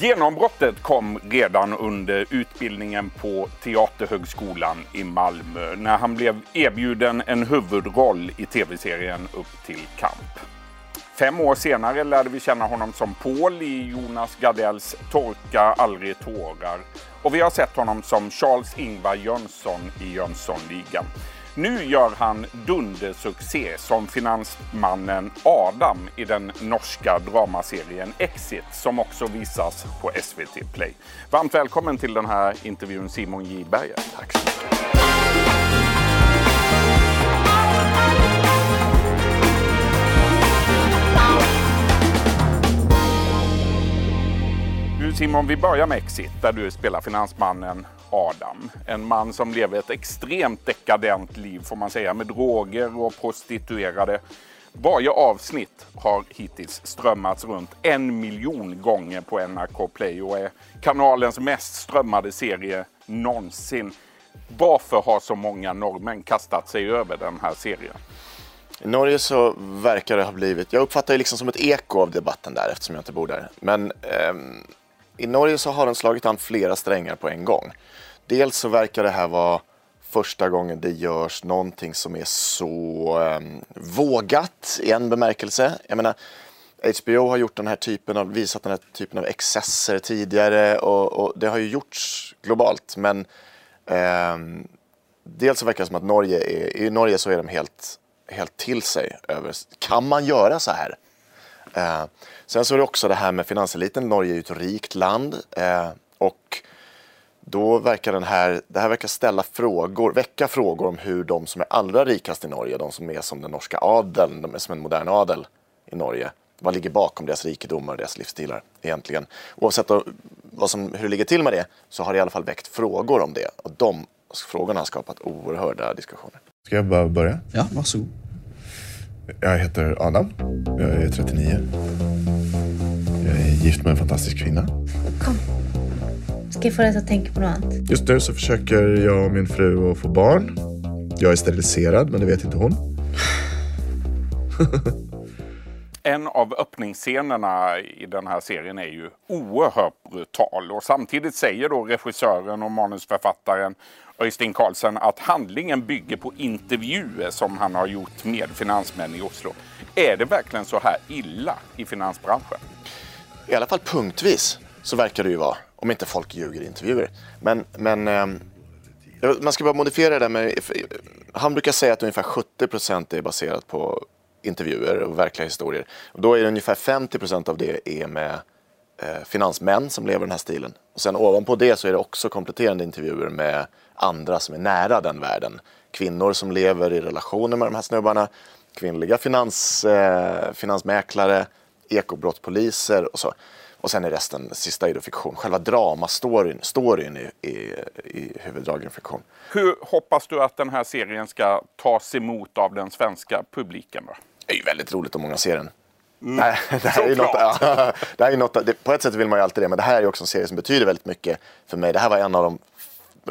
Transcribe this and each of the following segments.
Genombrottet kom redan under utbildningen på Teaterhögskolan i Malmö när han blev erbjuden en huvudroll i tv-serien Upp till kamp. Fem år senare lärde vi känna honom som Paul i Jonas Gardells Torka aldrig tårar. Och vi har sett honom som Charles-Ingvar Jönsson i Jönssonligan. Nu gör han dundersuccé som finansmannen Adam i den norska dramaserien Exit som också visas på SVT Play. Varmt välkommen till den här intervjun Simon J Berger. Tack så mycket. Simon, vi börjar med Exit där du spelar finansmannen Adam. En man som lever ett extremt dekadent liv får man säga med droger och prostituerade. Varje avsnitt har hittills strömmats runt en miljon gånger på NRK Play och är kanalens mest strömmade serie någonsin. Varför har så många norrmän kastat sig över den här serien? I Norge så verkar det ha blivit, jag uppfattar det liksom som ett eko av debatten där eftersom jag inte bor där. Men ehm, i Norge så har den slagit an flera strängar på en gång. Dels så verkar det här vara första gången det görs någonting som är så eh, vågat i en bemärkelse. Jag menar, HBO har gjort den här typen av, visat den här typen av excesser tidigare och, och det har ju gjorts globalt. Men eh, dels så verkar det som att Norge är, i Norge så är de helt, helt till sig över, kan man göra så här? Eh, sen så är det också det här med finanseliten. Norge är ju ett rikt land uh, och då verkar den här, det här verkar ställa frågor, väcka frågor om hur de som är allra rikast i Norge, de som är som den norska adeln, de är som en modern adel i Norge, vad ligger bakom deras rikedomar och deras livsstilar egentligen? Oavsett vad som, hur det ligger till med det så har det i alla fall väckt frågor om det och de frågorna har skapat oerhörda diskussioner. Ska jag bara börja? Ja, varsågod. Jag heter Adam. Jag är 39. Jag är gift med en fantastisk kvinna. Kom. Ska jag få dig att tänka på något annat? Just nu så försöker jag och min fru att få barn. Jag är steriliserad, men det vet inte hon. en av öppningsscenerna i den här serien är ju oerhört brutal och samtidigt säger då regissören och manusförfattaren Öystein Karlsson att handlingen bygger på intervjuer som han har gjort med finansmän i Oslo. Är det verkligen så här illa i finansbranschen? I alla fall punktvis så verkar det ju vara, om inte folk ljuger i intervjuer. Men, men eh, man ska bara modifiera det där med, han brukar säga att ungefär 70 procent är baserat på intervjuer och verkliga historier. Och då är det ungefär 50 procent av det är med eh, finansmän som lever den här stilen. Och sen ovanpå det så är det också kompletterande intervjuer med andra som är nära den världen. Kvinnor som lever i relationer med de här snubbarna, kvinnliga finans, eh, finansmäklare, ekobrottspoliser och så. Och sen är resten, sista är då fiktion. Själva dramastoryn storyn i, i, i huvuddragen fiktion. Hur hoppas du att den här serien ska tas emot av den svenska publiken? Då? Det är ju väldigt roligt om många ser den. Mm. Nej, det här är något, ja, det här är något, det, på ett sätt vill man ju alltid det, men det här är också en serie som betyder väldigt mycket för mig. Det här var en av de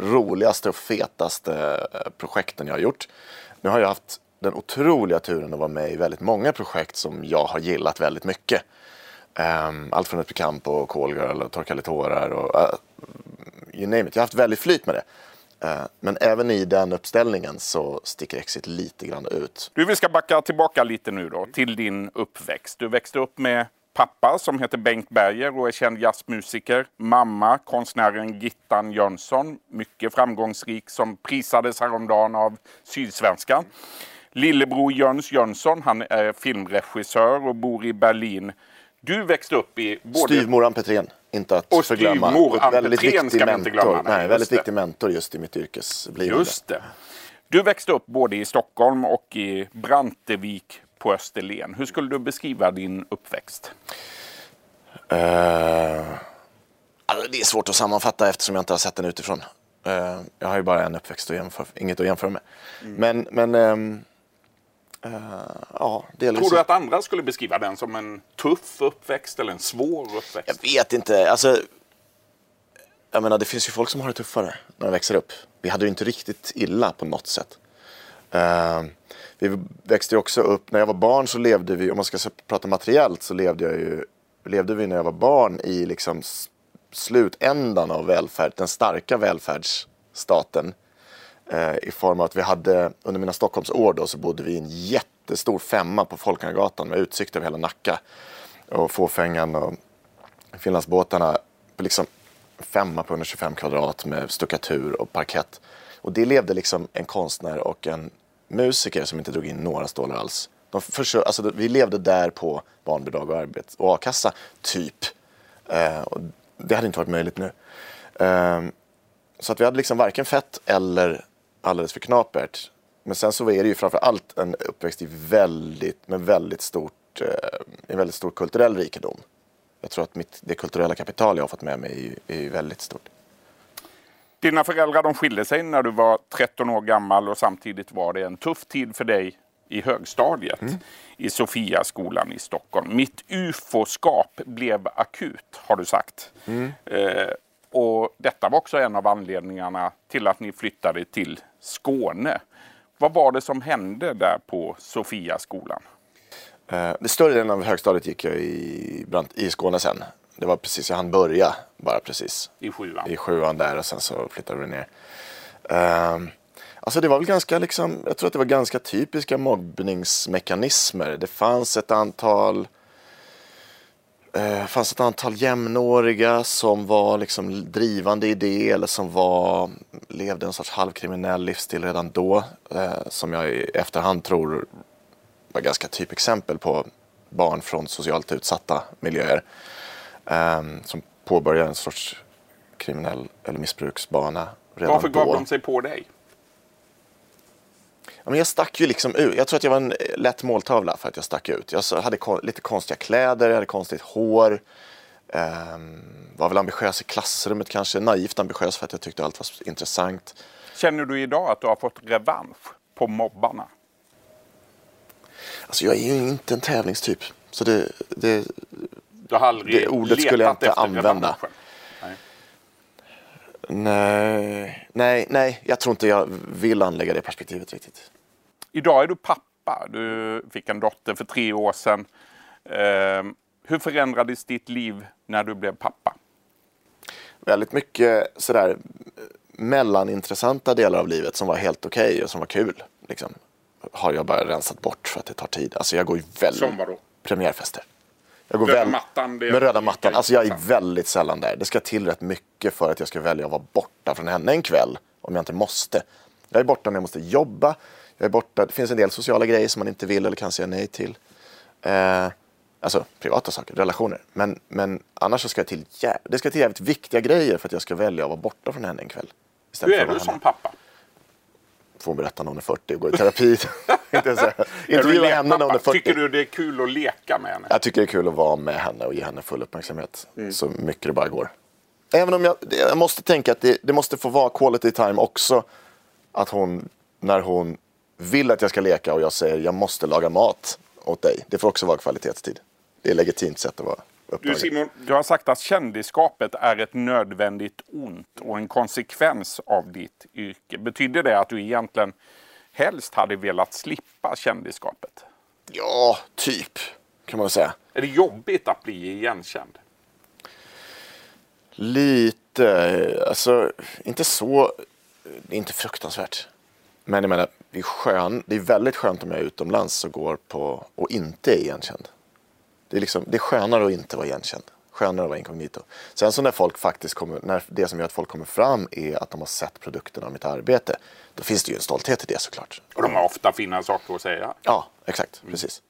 roligaste och fetaste eh, projekten jag har gjort. Nu har jag haft den otroliga turen att vara med i väldigt många projekt som jag har gillat väldigt mycket. Um, allt från Ett Camp och Callgirl och Torka lite tårar och uh, you name it. Jag har haft väldigt flyt med det. Uh, men även i den uppställningen så sticker Exit lite grann ut. Du, vi ska backa tillbaka lite nu då till din uppväxt. Du växte upp med pappa som heter Bengt Berger och är känd jazzmusiker. Mamma konstnären Gittan Jönsson, mycket framgångsrik som prisades häromdagen av Sydsvenskan. Lillebror Jöns Jönsson, han är filmregissör och bor i Berlin. Du växte upp i... Både... Styvmor Ann Petrén, inte att och förglömma. Och Ann väldigt viktig ska mentor. Inte glömma. Nej, väldigt viktig mentor just i mitt yrkesblivande. Just det. Du växte upp både i Stockholm och i Brantevik på Österlen. Hur skulle du beskriva din uppväxt? Uh, alltså det är svårt att sammanfatta eftersom jag inte har sett den utifrån. Uh, jag har ju bara en uppväxt och jämför, inget att jämföra med. Mm. Men, men um, ja, delvis. Tror du att andra skulle beskriva den som en tuff uppväxt eller en svår uppväxt? Jag vet inte. Alltså, jag menar, det finns ju folk som har det tuffare när de växer upp. Vi hade ju inte riktigt illa på något sätt. Uh, vi växte ju också upp, när jag var barn så levde vi, om man ska prata materiellt så levde jag ju, levde vi när jag var barn i liksom slutändan av välfärd, den starka välfärdsstaten. Eh, I form av att vi hade, under mina Stockholmsår då, så bodde vi i en jättestor femma på Folkungagatan med utsikt över hela Nacka. Och Fåfängan och Finlandsbåtarna. Liksom femma på 125 kvadrat med stuckatur och parkett. Och det levde liksom en konstnär och en musiker som inte drog in några stålar alls. De försö- alltså, vi levde där på barnbidrag och, arbete och a-kassa, typ. Eh, och det hade inte varit möjligt nu. Eh, så att vi hade liksom varken fett eller alldeles för knapert. Men sen så är det ju framför allt en uppväxt i väldigt, med väldigt stort, eh, en väldigt stor kulturell rikedom. Jag tror att mitt, det kulturella kapital jag har fått med mig är, är väldigt stort. Dina föräldrar de skilde sig när du var 13 år gammal och samtidigt var det en tuff tid för dig i högstadiet i Sofiaskolan i Stockholm. Mitt ufo-skap blev akut, har du sagt. Eh, och detta var också en av anledningarna till att ni flyttade till Skåne. Vad var det som hände där på Sofiaskolan? Eh, det större delen av högstadiet gick jag i, Brant, i Skåne sen. Det var precis, jag hann börja bara precis I sjuan? i sjuan där och sen så flyttade vi ner. Ehm, alltså det var väl ganska liksom, jag tror att det var ganska typiska mobbningsmekanismer. Det fanns ett antal eh, fanns ett antal jämnåriga som var liksom drivande i det eller som var, levde en sorts halvkriminell livsstil redan då. Eh, som jag i efterhand tror var ganska typexempel på barn från socialt utsatta miljöer. ehm, som påbörjar en sorts kriminell eller missbruksbana redan Varför då. gav de sig på dig? Ja, men jag stack ju liksom ut. Jag tror att jag var en lätt måltavla för att jag stack ut. Jag hade kon- lite konstiga kläder, jag hade konstigt hår. Ehm, var väl ambitiös i klassrummet kanske. Naivt ambitiös för att jag tyckte allt var intressant. Känner du idag att du har fått revansch på mobbarna? Alltså jag är ju inte en tävlingstyp. Så det, det, Du har aldrig Det ordet skulle jag inte använda. nej, nej, nej, jag tror inte jag vill anlägga det perspektivet riktigt. Idag är du pappa. Du fick en dotter för tre år sedan. Ehm, hur förändrades ditt liv när du blev pappa? väldigt mycket sådär eh, mellanintressanta delar av livet som var helt okej och som var kul. Liksom, har jag bara rensat bort för att det tar tid. Alltså jag går ju väldigt... Som vadå? Premiärfester. Jag går Röda väl... mattan, Med röda mattan. Alltså jag är väldigt sällan där. Det ska till rätt mycket för att jag ska välja att vara borta från henne en kväll. Om jag inte måste. Jag är borta när jag måste jobba. Jag är borta. Det finns en del sociala grejer som man inte vill eller kan säga nej till. Eh, alltså privata saker, relationer. Men, men annars så ska det till, jä- det ska till jävligt viktiga grejer för att jag ska välja att vara borta från henne en kväll. Hur är du som pappa? Får hon berätta när hon är 40 och går i terapi. Intervjua en henne när hon är lekpappa? 40. Tycker du det är kul att leka med henne? Jag tycker det är kul att vara med henne och ge henne full uppmärksamhet. Mm. Så mycket det bara går. Även om jag, jag måste tänka att det, det måste få vara quality time också. Att hon, när hon vill att jag ska leka och jag säger jag måste laga mat åt dig. Det får också vara kvalitetstid. Det är ett legitimt sätt att vara Du upptagen. Simon, du har sagt att kändisskapet är ett nödvändigt ont och en konsekvens av ditt yrke. Betyder det att du egentligen helst hade velat slippa kändisskapet? Ja, typ. Kan man säga. Är det jobbigt att bli igenkänd? Lite, alltså inte så, det är inte fruktansvärt. Men jag menar, det är, skön, det är väldigt skönt om jag är utomlands och går på och inte är igenkänd. Det är, liksom, det är skönare att inte vara igenkänd. Skönare att vara inkognito. Sen så när folk faktiskt kommer, när det som gör att folk kommer fram är att de har sett produkten av mitt arbete. Då finns det ju en stolthet i det såklart. Och de har ofta fina saker att säga. Ja, exakt, precis.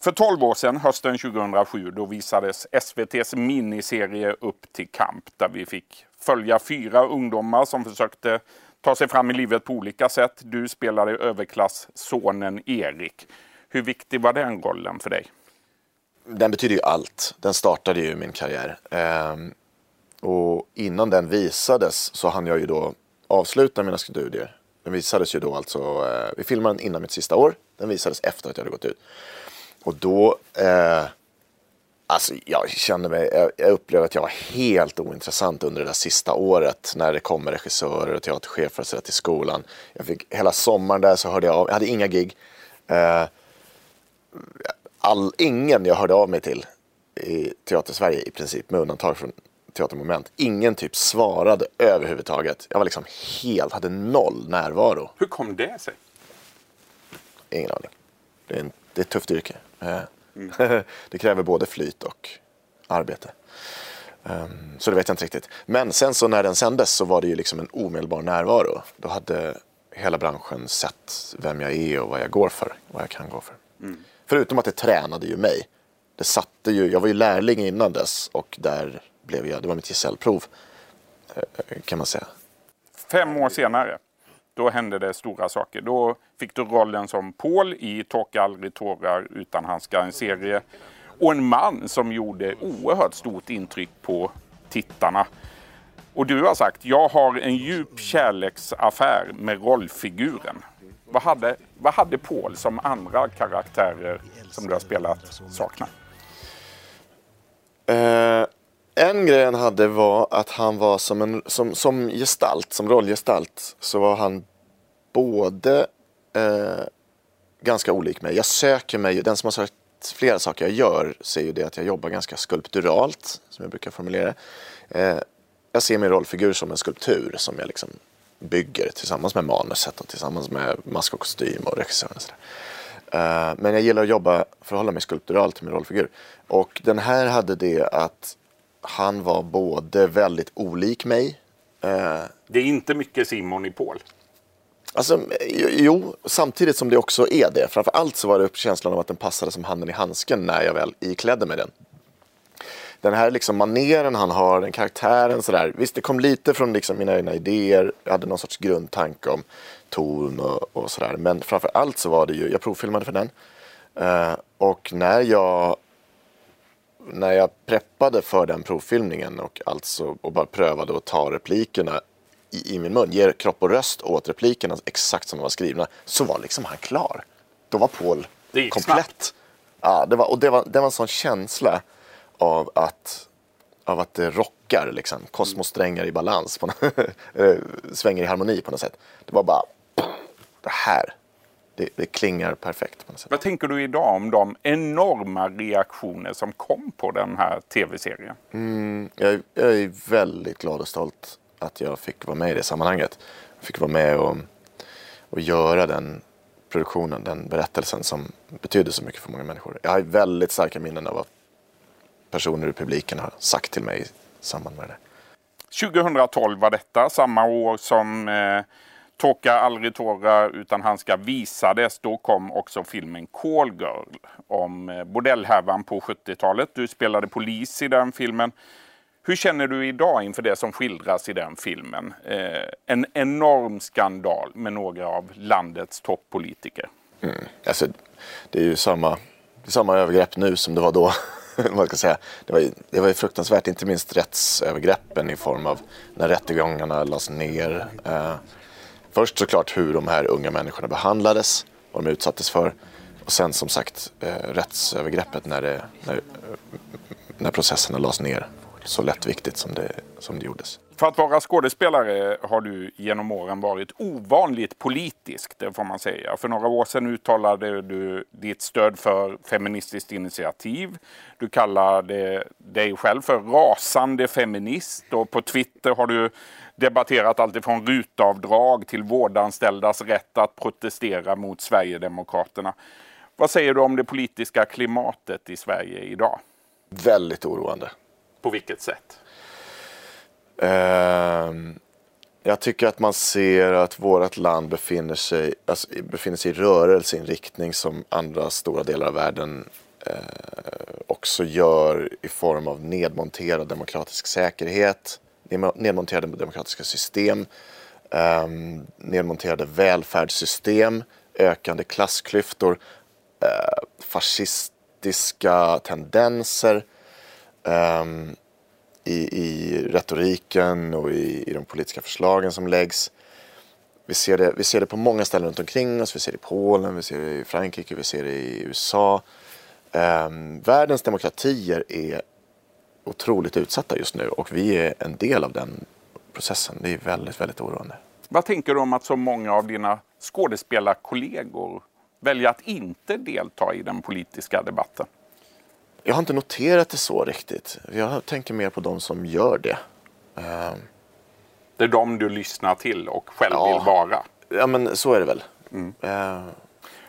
För 12 år sedan, hösten 2007, då visades SVTs miniserie Upp till kamp. Där vi fick följa fyra ungdomar som försökte ta sig fram i livet på olika sätt. Du spelade överklasssonen Erik. Hur viktig var den rollen för dig? Den betyder ju allt. Den startade ju min karriär. Ehm, och innan den visades så hann jag ju då avsluta mina studier. Den visades ju då alltså, eh, vi filmade den innan mitt sista år. Den visades efter att jag hade gått ut. Och då, eh, alltså jag kände mig, jag, jag upplevde att jag var helt ointressant under det där sista året. När det kommer regissörer och teaterchefer och så till skolan. Jag fick, hela sommaren där så hörde jag av, jag hade inga gig. Eh, all, ingen jag hörde av mig till i Teatersverige i princip, med undantag från teatermoment. Ingen typ svarade överhuvudtaget. Jag var liksom helt, hade noll närvaro. Hur kom det sig? Ingen aning. Det är, en, det är ett tufft yrke. Eh, det kräver både flyt och arbete. Um, så det vet jag inte riktigt. Men sen så när den sändes så var det ju liksom en omedelbar närvaro. Då hade hela branschen sett vem jag är och vad jag går för. Vad jag kan gå för. Mm. Förutom att det tränade ju mig. Det satte ju, jag var ju lärling innan dess och där blev jag, det var mitt gesällprov eh, kan man säga. Fem år senare, då hände det stora saker. Då fick du rollen som Paul i Torka aldrig tårar utan handskar, en serie. Och en man som gjorde oerhört stort intryck på tittarna. Och du har sagt, jag har en djup kärleksaffär med rollfiguren. Vad hade, vad hade Paul som andra karaktärer som du har spelat saknar? Uh, eh, en grej han hade var att han var som en som, som gestalt, som rollgestalt så var han både uh, ganska olik mig. Jag söker mig, den som har sagt flera saker jag gör ser ju det att jag jobbar ganska skulpturalt, som jag brukar formulera uh, Jag ser min rollfigur som en skulptur som jag liksom bygger tillsammans med manuset och tillsammans med mask och kostym och regissören. Och. Uh, men jag gillar att jobba, förhålla mig skulpturalt till min rollfigur. Och den här hade det att han var både väldigt olik mig. Uh, det är inte mycket Simon i Paul. Alltså, jo, samtidigt som det också är det. Framför allt så var det upp känslan av att den passade som handen i handsken när jag väl iklädde mig den. Den här liksom maneren han har, den karaktären sådär. Visst, det kom lite från liksom mina egna idéer. Jag hade någon sorts grundtanke om ton och, och sådär. Men framför allt så var det ju, jag provfilmade för den. Uh, och när jag när jag preppade för den provfilmningen och alltså och bara prövade att ta replikerna i, i min mun, ger kropp och röst åt replikerna exakt som de var skrivna, så var liksom han klar. Då var Paul komplett. Snabbt. Ja, det var, och det var, det var en sån känsla av att, av att det rockar, liksom. kosmossträngar i balans, på svänger i harmoni på något sätt. Det var bara, det här, det, det, klingar perfekt. På något sätt. Vad tänker du idag om de enorma reaktioner som kom på den här tv-serien? Mm, jag, jag, är väldigt glad och stolt att jag fick vara med i det sammanhanget. Jag fick vara med och, och göra den produktionen, den berättelsen som betydde så mycket för många människor. Jag har väldigt starka minnen av vad personer i publiken har sagt till mig i samband med det. 2012 var detta, samma år som eh, Torka aldrig tårar utan handskar visades. Då kom också filmen Call Girl om eh, bordellhärvan på 70-talet. Du spelade polis i den filmen. Hur känner du idag inför det som skildras i den filmen? Eh, en enorm skandal med några av landets toppolitiker. Mm. Alltså, det är ju samma, samma övergrepp nu som det var då. man ska säga. Det, var ju, det var ju fruktansvärt, inte minst rättsövergreppen i form av när rättegångarna lades ner. Eh, först såklart hur de här unga människorna behandlades, vad de utsattes för. Och sen som sagt eh, rättsövergreppet när, det, när, när processerna lades ner så lättviktigt som det, som det gjordes. För att vara skådespelare har du genom åren varit ovanligt politisk, det får man säga. För några år sedan uttalade du ditt stöd för Feministiskt initiativ. Du kallade dig själv för rasande feminist och på Twitter har du debatterat alltifrån rutavdrag till vårdanställdas rätt att protestera mot Sverigedemokraterna. Vad säger du om det politiska klimatet i Sverige idag? Väldigt oroande. På vilket sätt? Ehm, jag tycker att man ser att vårt land befinner sig, alltså, befinner sig i rörelse i en riktning som andra stora delar av världen eh, också gör i form av nedmonterad demokratisk säkerhet, nedmonterade demokratiska system, eh, nedmonterade välfärdssystem, ökande klassklyftor, eh, fascistiska tendenser um, i, i retoriken och i, i de politiska förslagen som läggs. Vi ser, det, vi ser det på många ställen runt omkring oss. Vi ser det i Polen, vi ser det i Frankrike, vi ser det i USA. Um, världens demokratier är otroligt utsatta just nu och vi är en del av den processen. Det är väldigt, väldigt oroande. Vad tänker du om att så många av dina skådespelarkollegor väljer att inte delta i den politiska debatten? Jag har inte noterat det så riktigt. Jag tänker mer på de som gör det. Uh, det är de du lyssnar till och själv Ja. vill vara. ja, men så är det väl. Mm. Eh,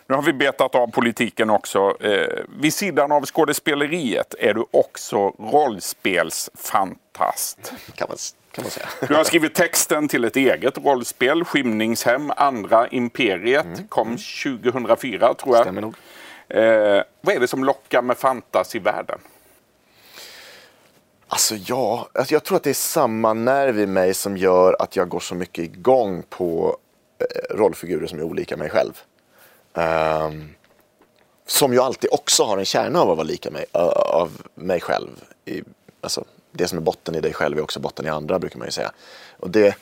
Nu har vi betat av politiken också. Eh, vid sidan av skådespeleriet är du också rollspelsfantast. kan, man, kan man säga. Du har skrivit texten till ett eget rollspel, Skymningshem, Andra Imperiet. Kom 2004 tror jag. Stämmer nog. Eh, vad är det som lockar med fantasyvärlden? Alltså ja, alltså jag tror att det är samma nerv i mig som gör att jag går så mycket igång på eh, rollfigurer som är olika mig själv. Um, som ju alltid också har en kärna av att vara lika mig, av mig själv. I, alltså, det som är botten i dig själv är också botten i andra brukar man ju säga. Och det,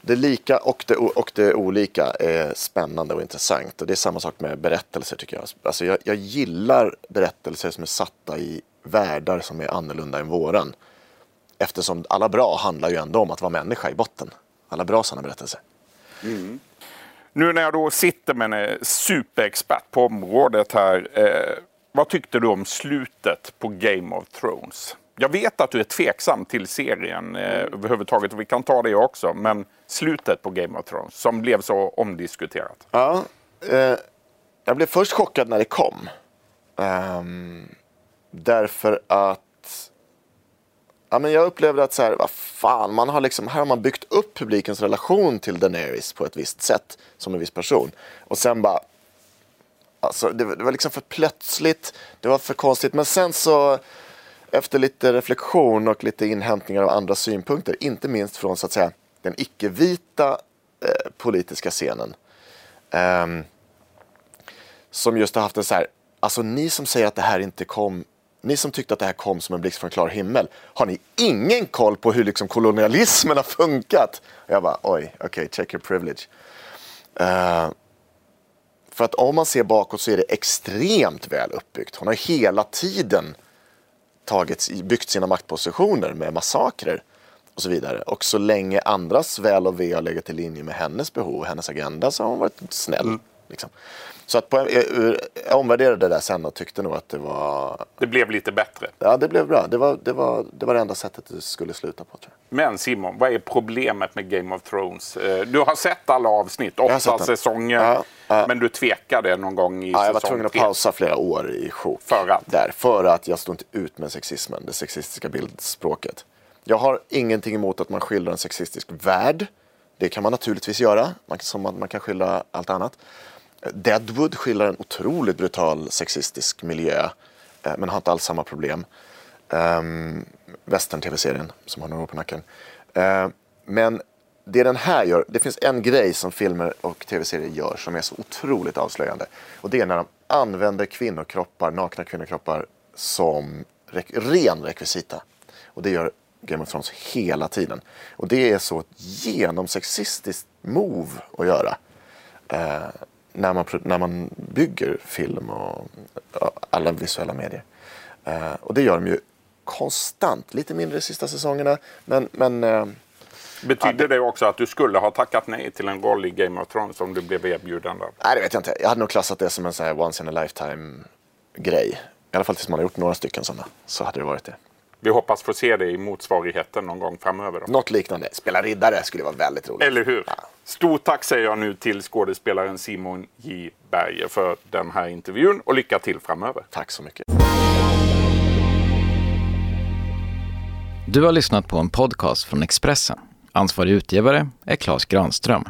det lika och det, och det olika är spännande och intressant. Och det är samma sak med berättelser tycker jag. Alltså jag, jag gillar berättelser som är satta i världar som är annorlunda än våran. Eftersom alla bra handlar ju ändå om att vara människa i botten. Alla bra sådana berättelser. Mm. Nu när jag då sitter med en eh, superexpert på området här. Eh, vad tyckte du om slutet på Game of Thrones? Jag vet att du är tveksam till serien eh, överhuvudtaget och vi kan ta det också. Men slutet på Game of Thrones som blev så omdiskuterat. Ja, eh, jag blev först chockad när det kom. Ehm, därför att ja, men jag upplevde att så här, vad fan, man har liksom, här har man byggt upp publikens relation till Daenerys på ett visst sätt, som en viss person. Och sen bara, alltså det, det var liksom för plötsligt, det var för konstigt. Men sen så, efter lite reflektion och lite inhämtningar av andra synpunkter, inte minst från så att säga den icke-vita eh, politiska scenen, Eh, som just har haft en så här, alltså ni som säger att det här inte kom, ni som tyckte att det här kom som en blixt från klar himmel, har ni ingen koll på hur liksom kolonialismen har funkat? Och jag bara, oj, okej, check your privilege. Eh, för att om man ser bakåt så är det extremt väl uppbyggt. Hon har hela tiden tagit, byggt sina maktpositioner med massakrer och så vidare. Och så länge andras väl och ve har legat i linje med hennes behov och hennes agenda så har hon varit snäll. Mm. Liksom. Så att på, jag, jag omvärderade det där sen och tyckte nog att det var, Det blev lite bättre. ja det blev bra. Det var det, var, det, var det enda sättet det skulle sluta på tror jag. Men Simon, vad är problemet med Game of Thrones? Eh, Du har sett alla avsnitt, åtta säsonger. Ja, ja. Men du tvekade någon gång i Ja, jag var tvungen att pausa flera år i sjok. För att? Där, för att jag stod inte ut med sexismen, det sexistiska bildspråket. Jag har ingenting emot att man skildrar en sexistisk värld. Det kan man naturligtvis göra, man, som man, man kan skildra allt annat. Deadwood skildrar en otroligt brutal sexistisk miljö, eh, men har inte alls samma problem. Ehm, um, Western-tv-serien som har några år på nacken. Uh, men det den här gör, det finns en grej som filmer och tv-serier gör som är så otroligt avslöjande. Och det är när de använder kvinnokroppar, nakna kvinnokroppar som rek- ren rekvisita. Och det gör Game of Thrones hela tiden. Och det är så ett genomsexistiskt move att göra. Uh, när, man, när man bygger film och alla visuella medier. Eh, och det gör de ju konstant. Lite mindre de sista säsongerna. Men, men eh, Betyder det också att du skulle ha tackat nej till en roll i Game of Thrones om du blev erbjuden? Där? Nej, det vet jag inte. Jag hade nog klassat det som en sån här once in a lifetime grej. I alla fall tills man har gjort några stycken sådana. Så hade det varit det. Vi hoppas få se det i motsvarigheten någon gång framöver. Då. Något liknande. Spela riddare skulle vara väldigt roligt. Eller hur? Ja. Stort tack säger jag nu till skådespelaren Simon J. Berger för den här intervjun och lycka till framöver. Tack så mycket. Du har lyssnat på en podcast från Expressen. Ansvarig utgivare är Klas Granström.